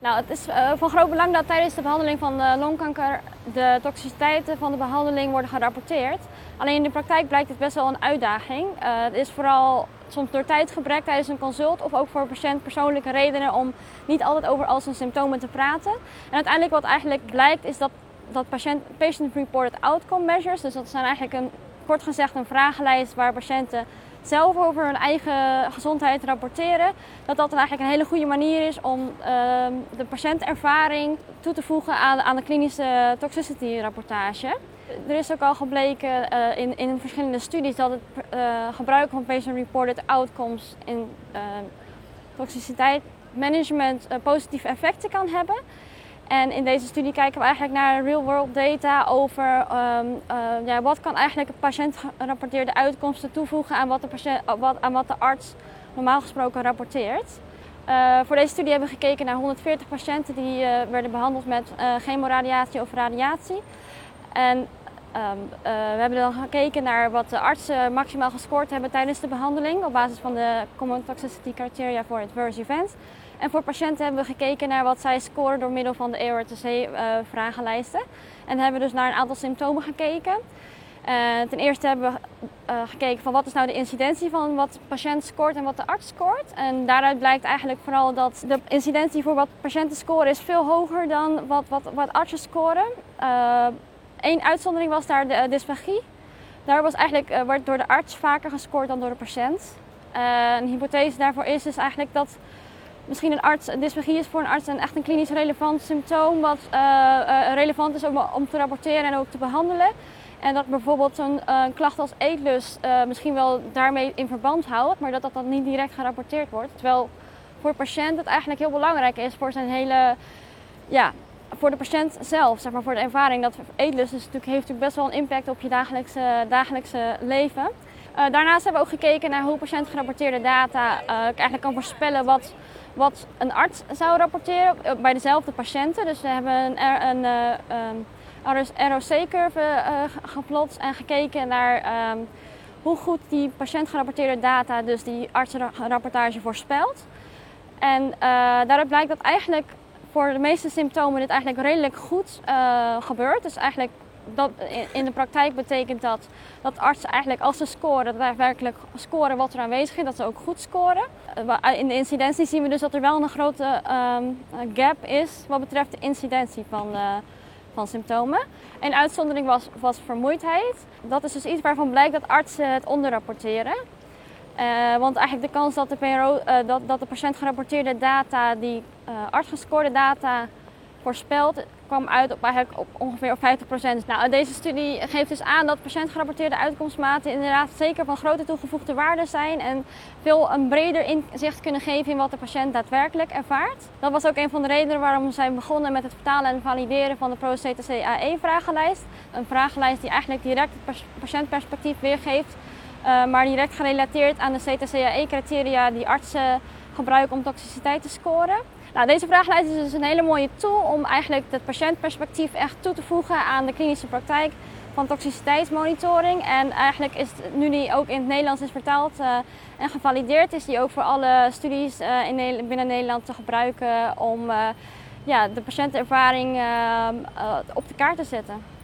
Nou, het is uh, van groot belang dat tijdens de behandeling van longkanker de toxiciteiten van de behandeling worden gerapporteerd. Alleen in de praktijk blijkt het best wel een uitdaging. Uh, het is vooral soms door tijdgebrek tijdens een consult of ook voor een patiënt persoonlijke redenen om niet altijd over al zijn symptomen te praten. En uiteindelijk wat eigenlijk blijkt is dat, dat patient, patient reported outcome measures, dus dat zijn eigenlijk een, kort gezegd een vragenlijst waar patiënten zelf over hun eigen gezondheid rapporteren, dat dat dan eigenlijk een hele goede manier is om uh, de patiëntervaring toe te voegen aan, aan de klinische toxicity rapportage. Er is ook al gebleken uh, in, in verschillende studies dat het uh, gebruik van patient-reported outcomes in toxiciteit management positieve effecten kan hebben. En in deze studie kijken we eigenlijk naar real-world data over um, uh, ja, wat kan eigenlijk patiëntgerapporteerde uitkomsten toevoegen aan wat de, patiënt, wat, aan wat de arts normaal gesproken rapporteert. Uh, voor deze studie hebben we gekeken naar 140 patiënten die werden behandeld met chemoradiatie of radiatie. En um, we hebben dan gekeken naar wat de artsen maximaal gescoord hebben tijdens de behandeling op basis van de Common Toxicity Criteria voor Adverse Events. En voor patiënten hebben we gekeken naar wat zij scoren door middel van de EORTC-vragenlijsten. Uh, en hebben we dus naar een aantal symptomen gekeken. Uh, ten eerste hebben we gekeken van wat is nou de incidentie van wat de patiënt scoort en wat de arts scoort. En daaruit blijkt eigenlijk vooral dat de incidentie voor wat patiënten scoren is veel hoger dan wat, wat, wat artsen scoren. Eén uitzondering was daar de dysfagie. Daar was eigenlijk, wordt door de arts vaker gescoord dan door de patiënt. een hypothese daarvoor is dus eigenlijk dat misschien een arts, dysfagie is voor een arts een echt een klinisch relevant symptoom wat relevant is om, om, te rapporteren en ook te behandelen. En dat bijvoorbeeld een klacht als eetlust misschien wel daarmee in verband houdt, maar dat dat dan niet direct gerapporteerd wordt. Terwijl voor de patiënt het eigenlijk heel belangrijk is voor zijn hele, ja, voor de patiënt zelf, zeg maar voor de ervaring. Dat eetlust is natuurlijk, heeft natuurlijk best wel een impact op je dagelijkse, dagelijkse leven. daarnaast hebben we ook gekeken naar hoe patiëntgerapporteerde data eigenlijk kan voorspellen wat wat een arts zou rapporteren bij dezelfde patiënten. Dus we hebben een, een, een, ROC-curve uh, geplot en gekeken naar um, hoe goed die patiëntgerapporteerde data, dus die artsenrapportage voorspelt. En daaruit blijkt dat eigenlijk voor de meeste symptomen dit eigenlijk redelijk goed uh, gebeurt. Dus eigenlijk dat, in de praktijk betekent dat dat artsen eigenlijk als ze scoren, daadwerkelijk scoren wat er aanwezig is, dat ze ook goed scoren. Eh, in de incidentie zien we dus dat er wel een grote um, gap is wat betreft de incidentie van, van symptomen. Een uitzondering was, was vermoeidheid. Dat is dus iets waarvan blijkt dat artsen het onderrapporteren. Uh, want eigenlijk de kans dat de, PRO, uh, dat, dat de patiënt gerapporteerde data, die uh, artsgescoorde data voorspelt, kwam uit op, eigenlijk op ongeveer 50%. Nou, deze studie geeft dus aan dat patiëntgerapporteerde uitkomstmaten inderdaad zeker van grote toegevoegde waarde zijn en veel een breder inzicht kunnen geven in wat de patiënt daadwerkelijk ervaart. Dat was ook een van de redenen waarom we zijn begonnen met het vertalen en valideren van de PRO-CTC-AE-vragenlijst. Een vragenlijst die eigenlijk direct het patiëntperspectief weergeeft, maar direct gerelateerd aan de CTC-AE-criteria die artsen gebruiken om toxiciteit te scoren. Nou, deze vragenlijst is dus een hele mooie tool om eigenlijk het patiëntperspectief echt toe te voegen aan de klinische praktijk van toxiciteitsmonitoring. En eigenlijk is het, nu die ook in het Nederlands vertaald uh, en gevalideerd, is die ook voor alle studies uh, in, binnen Nederland te gebruiken om ja, de patiëntervaring op de kaart te zetten.